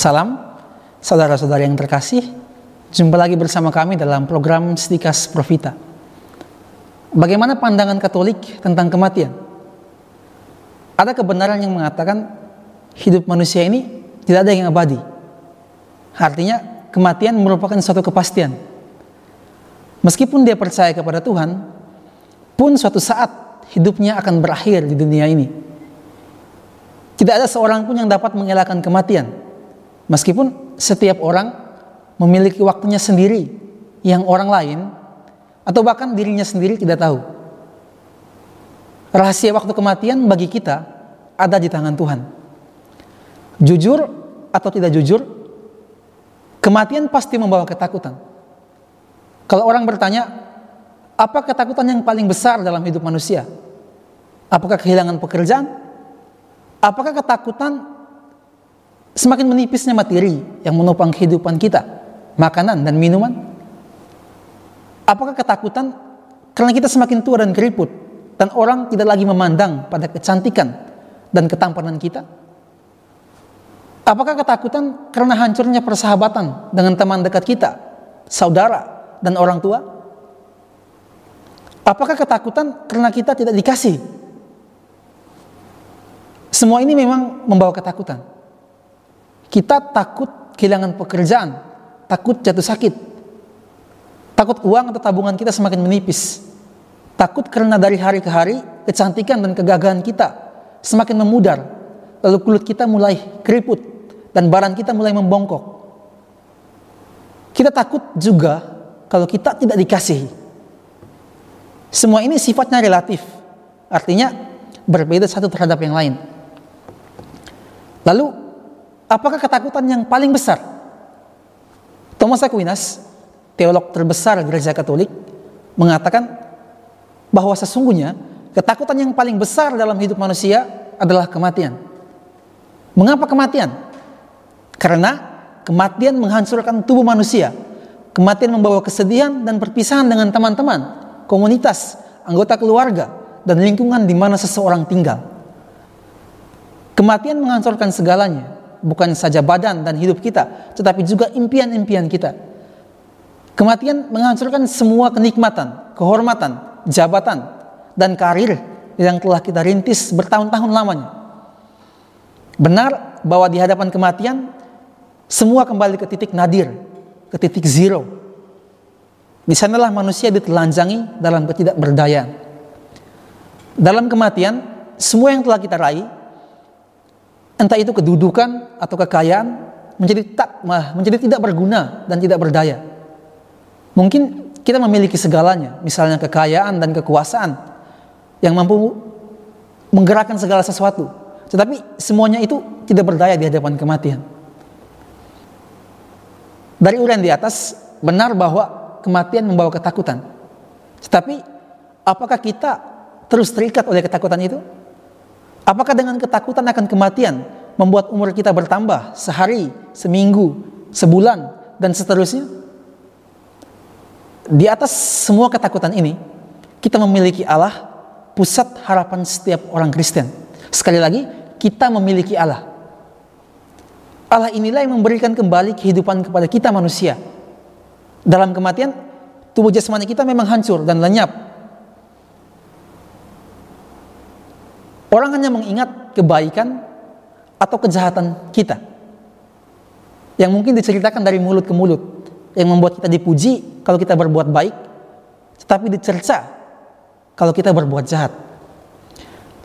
Salam, saudara-saudara yang terkasih. Jumpa lagi bersama kami dalam program Stikas Profita. Bagaimana pandangan Katolik tentang kematian? Ada kebenaran yang mengatakan hidup manusia ini tidak ada yang abadi. Artinya kematian merupakan suatu kepastian. Meskipun dia percaya kepada Tuhan, pun suatu saat hidupnya akan berakhir di dunia ini. Tidak ada seorang pun yang dapat mengelakkan kematian. Meskipun setiap orang memiliki waktunya sendiri yang orang lain atau bahkan dirinya sendiri tidak tahu. Rahasia waktu kematian bagi kita ada di tangan Tuhan. Jujur atau tidak jujur, kematian pasti membawa ketakutan. Kalau orang bertanya, apa ketakutan yang paling besar dalam hidup manusia? Apakah kehilangan pekerjaan? Apakah ketakutan semakin menipisnya materi yang menopang kehidupan kita, makanan dan minuman? Apakah ketakutan karena kita semakin tua dan keriput dan orang tidak lagi memandang pada kecantikan dan ketampanan kita? Apakah ketakutan karena hancurnya persahabatan dengan teman dekat kita, saudara dan orang tua? Apakah ketakutan karena kita tidak dikasih? Semua ini memang membawa ketakutan. Kita takut kehilangan pekerjaan, takut jatuh sakit, takut uang atau tabungan kita semakin menipis, takut karena dari hari ke hari kecantikan dan kegagahan kita semakin memudar, lalu kulit kita mulai keriput dan badan kita mulai membongkok. Kita takut juga kalau kita tidak dikasihi. Semua ini sifatnya relatif, artinya berbeda satu terhadap yang lain. Lalu Apakah ketakutan yang paling besar? Thomas Aquinas, teolog terbesar gereja Katolik, mengatakan bahwa sesungguhnya ketakutan yang paling besar dalam hidup manusia adalah kematian. Mengapa kematian? Karena kematian menghancurkan tubuh manusia. Kematian membawa kesedihan dan perpisahan dengan teman-teman, komunitas, anggota keluarga, dan lingkungan di mana seseorang tinggal. Kematian menghancurkan segalanya, bukan saja badan dan hidup kita, tetapi juga impian-impian kita. Kematian menghancurkan semua kenikmatan, kehormatan, jabatan, dan karir yang telah kita rintis bertahun-tahun lamanya. Benar bahwa di hadapan kematian, semua kembali ke titik nadir, ke titik zero. Di sanalah manusia ditelanjangi dalam ketidakberdayaan. Dalam kematian, semua yang telah kita raih entah itu kedudukan atau kekayaan menjadi tak menjadi tidak berguna dan tidak berdaya. Mungkin kita memiliki segalanya, misalnya kekayaan dan kekuasaan yang mampu menggerakkan segala sesuatu. Tetapi semuanya itu tidak berdaya di hadapan kematian. Dari urian di atas benar bahwa kematian membawa ketakutan. Tetapi apakah kita terus terikat oleh ketakutan itu? Apakah dengan ketakutan akan kematian membuat umur kita bertambah sehari, seminggu, sebulan, dan seterusnya? Di atas semua ketakutan ini, kita memiliki Allah, pusat harapan setiap orang Kristen. Sekali lagi, kita memiliki Allah. Allah inilah yang memberikan kembali kehidupan kepada kita manusia. Dalam kematian, tubuh jasmani kita memang hancur dan lenyap Orang hanya mengingat kebaikan atau kejahatan kita. Yang mungkin diceritakan dari mulut ke mulut. Yang membuat kita dipuji kalau kita berbuat baik. Tetapi dicerca kalau kita berbuat jahat.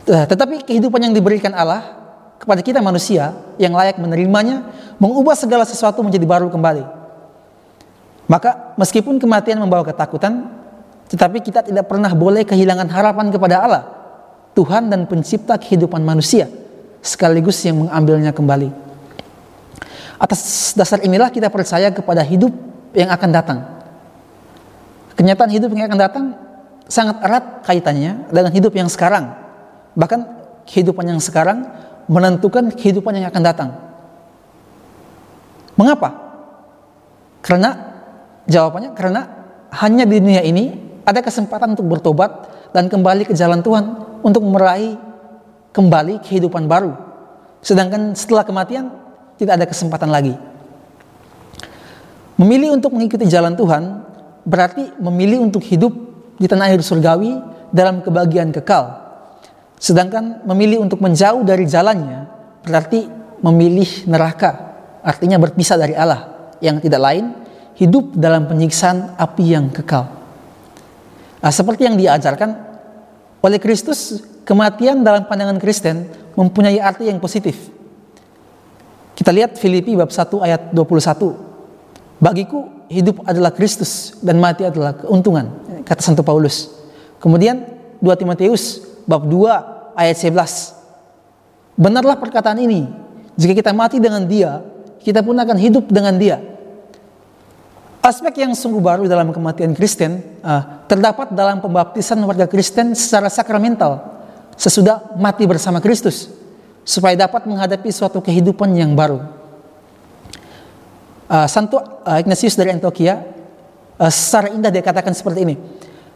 Eh, tetapi kehidupan yang diberikan Allah kepada kita manusia yang layak menerimanya mengubah segala sesuatu menjadi baru kembali. Maka meskipun kematian membawa ketakutan, tetapi kita tidak pernah boleh kehilangan harapan kepada Allah Tuhan dan pencipta kehidupan manusia sekaligus yang mengambilnya kembali. Atas dasar inilah kita percaya kepada hidup yang akan datang. Kenyataan hidup yang akan datang sangat erat kaitannya dengan hidup yang sekarang. Bahkan kehidupan yang sekarang menentukan kehidupan yang akan datang. Mengapa? Karena jawabannya karena hanya di dunia ini ada kesempatan untuk bertobat dan kembali ke jalan Tuhan untuk meraih kembali kehidupan baru. Sedangkan setelah kematian tidak ada kesempatan lagi. Memilih untuk mengikuti jalan Tuhan berarti memilih untuk hidup di tanah air surgawi dalam kebahagiaan kekal. Sedangkan memilih untuk menjauh dari jalannya berarti memilih neraka, artinya berpisah dari Allah yang tidak lain hidup dalam penyiksaan api yang kekal. Nah, seperti yang diajarkan oleh Kristus, kematian dalam pandangan Kristen mempunyai arti yang positif. Kita lihat Filipi bab 1 ayat 21. Bagiku hidup adalah Kristus dan mati adalah keuntungan, kata Santo Paulus. Kemudian 2 Timoteus bab 2 ayat 11. Benarlah perkataan ini, jika kita mati dengan dia, kita pun akan hidup dengan dia. Aspek yang sungguh baru dalam kematian Kristen uh, terdapat dalam pembaptisan warga Kristen secara sakramental sesudah mati bersama Kristus supaya dapat menghadapi suatu kehidupan yang baru. Uh, Santo uh, Ignatius dari Antioquia uh, secara indah dia katakan seperti ini.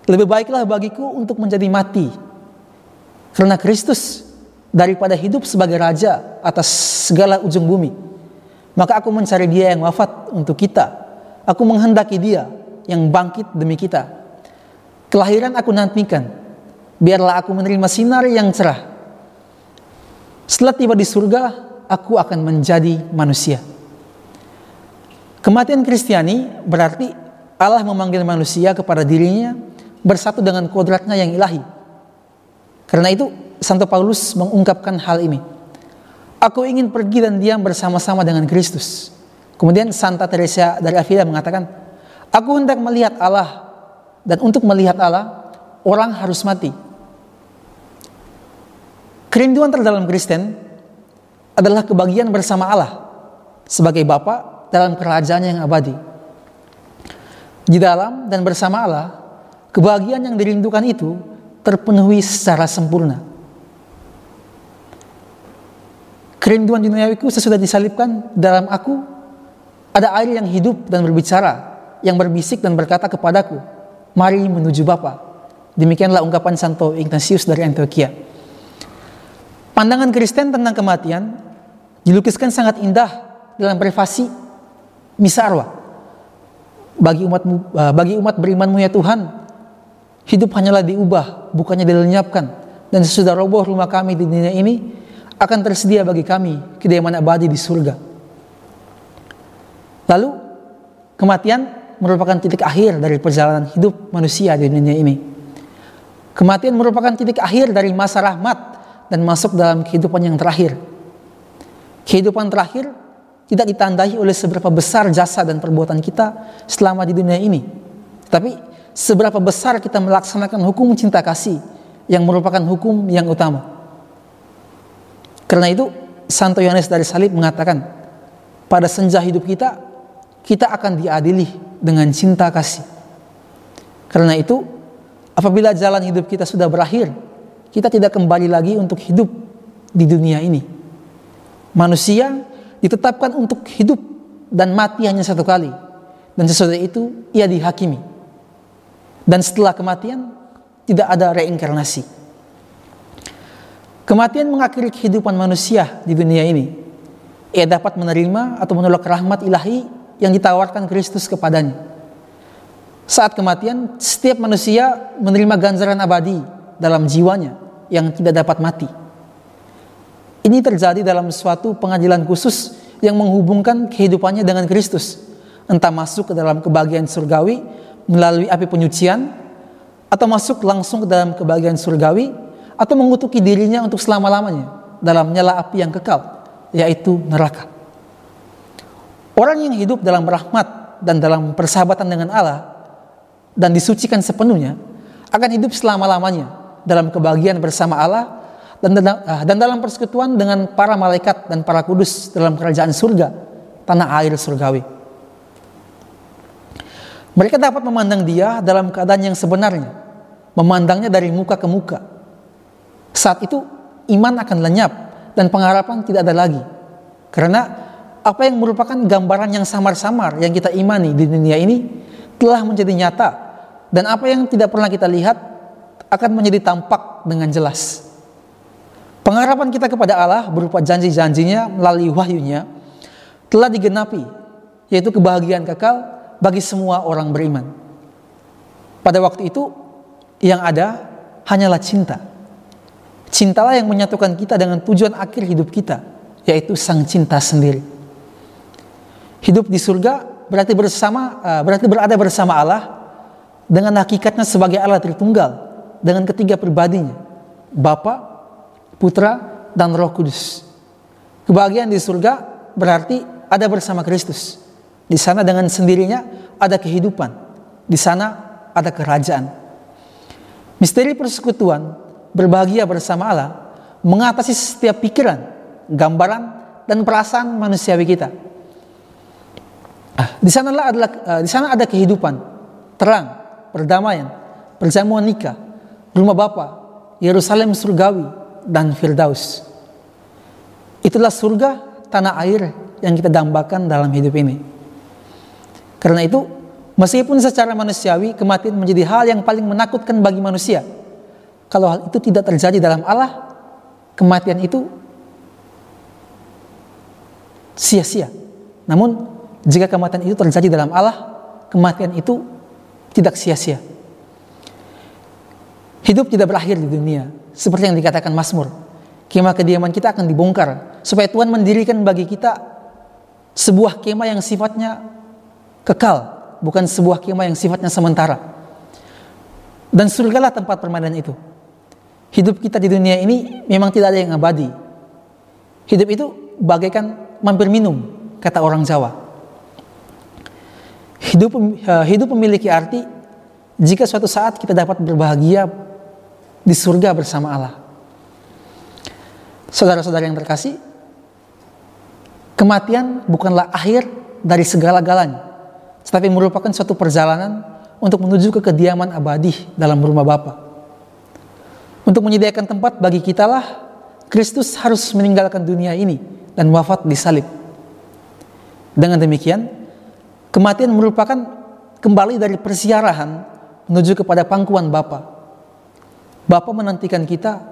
Lebih baiklah bagiku untuk menjadi mati karena Kristus daripada hidup sebagai raja atas segala ujung bumi. Maka aku mencari dia yang wafat untuk kita Aku menghendaki dia yang bangkit demi kita. Kelahiran aku nantikan. Biarlah aku menerima sinar yang cerah. Setelah tiba di surga, aku akan menjadi manusia. Kematian Kristiani berarti Allah memanggil manusia kepada dirinya bersatu dengan kodratnya yang ilahi. Karena itu Santo Paulus mengungkapkan hal ini. Aku ingin pergi dan diam bersama-sama dengan Kristus Kemudian Santa Teresa dari Avila mengatakan, Aku hendak melihat Allah dan untuk melihat Allah orang harus mati. Kerinduan terdalam Kristen adalah kebahagiaan bersama Allah sebagai Bapa dalam kerajaan yang abadi. Di dalam dan bersama Allah, kebahagiaan yang dirindukan itu terpenuhi secara sempurna. Kerinduan duniawiku sesudah disalibkan dalam aku ada air yang hidup dan berbicara, yang berbisik dan berkata kepadaku, mari menuju Bapa. Demikianlah ungkapan Santo Ignatius dari Antioquia. Pandangan Kristen tentang kematian dilukiskan sangat indah dalam privasi Misa Arwah. Bagi umat eh, bagi umat berimanmu ya Tuhan, hidup hanyalah diubah, bukannya dilenyapkan. Dan sesudah roboh rumah kami di dunia ini, akan tersedia bagi kami kediaman abadi di surga. Lalu kematian merupakan titik akhir dari perjalanan hidup manusia di dunia ini. Kematian merupakan titik akhir dari masa rahmat dan masuk dalam kehidupan yang terakhir. Kehidupan terakhir tidak ditandai oleh seberapa besar jasa dan perbuatan kita selama di dunia ini. Tapi seberapa besar kita melaksanakan hukum cinta kasih yang merupakan hukum yang utama. Karena itu Santo Yohanes dari Salib mengatakan, pada senja hidup kita kita akan diadili dengan cinta kasih. Karena itu, apabila jalan hidup kita sudah berakhir, kita tidak kembali lagi untuk hidup di dunia ini. Manusia ditetapkan untuk hidup dan mati hanya satu kali. Dan sesudah itu ia dihakimi. Dan setelah kematian tidak ada reinkarnasi. Kematian mengakhiri kehidupan manusia di dunia ini. Ia dapat menerima atau menolak rahmat ilahi yang ditawarkan Kristus kepadanya. Saat kematian, setiap manusia menerima ganjaran abadi dalam jiwanya yang tidak dapat mati. Ini terjadi dalam suatu pengadilan khusus yang menghubungkan kehidupannya dengan Kristus, entah masuk ke dalam kebahagiaan surgawi melalui api penyucian, atau masuk langsung ke dalam kebahagiaan surgawi, atau mengutuki dirinya untuk selama-lamanya dalam nyala api yang kekal, yaitu neraka. Orang yang hidup dalam rahmat dan dalam persahabatan dengan Allah dan disucikan sepenuhnya akan hidup selama-lamanya dalam kebahagiaan bersama Allah dan, ah, dan dalam persekutuan dengan para malaikat dan para kudus dalam kerajaan surga, tanah air surgawi. Mereka dapat memandang dia dalam keadaan yang sebenarnya, memandangnya dari muka ke muka. Saat itu iman akan lenyap dan pengharapan tidak ada lagi. Karena apa yang merupakan gambaran yang samar-samar yang kita imani di dunia ini telah menjadi nyata dan apa yang tidak pernah kita lihat akan menjadi tampak dengan jelas. Pengharapan kita kepada Allah berupa janji-janjinya melalui wahyunya telah digenapi, yaitu kebahagiaan kekal bagi semua orang beriman. Pada waktu itu, yang ada hanyalah cinta. Cintalah yang menyatukan kita dengan tujuan akhir hidup kita, yaitu sang cinta sendiri. Hidup di surga berarti bersama, eh, berarti berada bersama Allah dengan hakikatnya sebagai Allah Tritunggal, dengan ketiga pribadinya, Bapa, Putra, dan Roh Kudus. Kebahagiaan di surga berarti ada bersama Kristus. Di sana dengan sendirinya ada kehidupan. Di sana ada kerajaan. Misteri persekutuan berbahagia bersama Allah mengatasi setiap pikiran, gambaran, dan perasaan manusiawi kita. Ah, di sanalah adalah uh, di sana ada kehidupan, terang, perdamaian, perjamuan nikah, rumah Bapa, Yerusalem surgawi, dan Firdaus. Itulah surga tanah air yang kita dambakan dalam hidup ini. Karena itu, meskipun secara manusiawi kematian menjadi hal yang paling menakutkan bagi manusia, kalau hal itu tidak terjadi dalam Allah, kematian itu sia-sia. Namun, jika kematian itu terjadi dalam Allah, kematian itu tidak sia-sia. Hidup tidak berakhir di dunia, seperti yang dikatakan Mazmur. Kemah kediaman kita akan dibongkar, supaya Tuhan mendirikan bagi kita sebuah kemah yang sifatnya kekal, bukan sebuah kemah yang sifatnya sementara. Dan surgalah tempat permainan itu. Hidup kita di dunia ini memang tidak ada yang abadi. Hidup itu bagaikan mampir minum, kata orang Jawa. Hidup, eh, hidup memiliki arti jika suatu saat kita dapat berbahagia di surga bersama Allah. Saudara-saudara yang terkasih, Kematian bukanlah akhir dari segala-galanya, tetapi merupakan suatu perjalanan untuk menuju ke kediaman abadi dalam rumah Bapa. Untuk menyediakan tempat bagi kita lah, Kristus harus meninggalkan dunia ini dan wafat di salib. Dengan demikian, kematian merupakan kembali dari persiarahan menuju kepada pangkuan Bapa. Bapa menantikan kita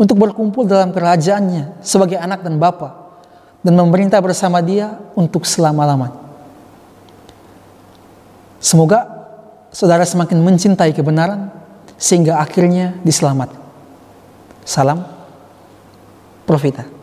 untuk berkumpul dalam kerajaannya sebagai anak dan Bapa dan memerintah bersama dia untuk selama-lamanya. Semoga saudara semakin mencintai kebenaran sehingga akhirnya diselamatkan. Salam Profita.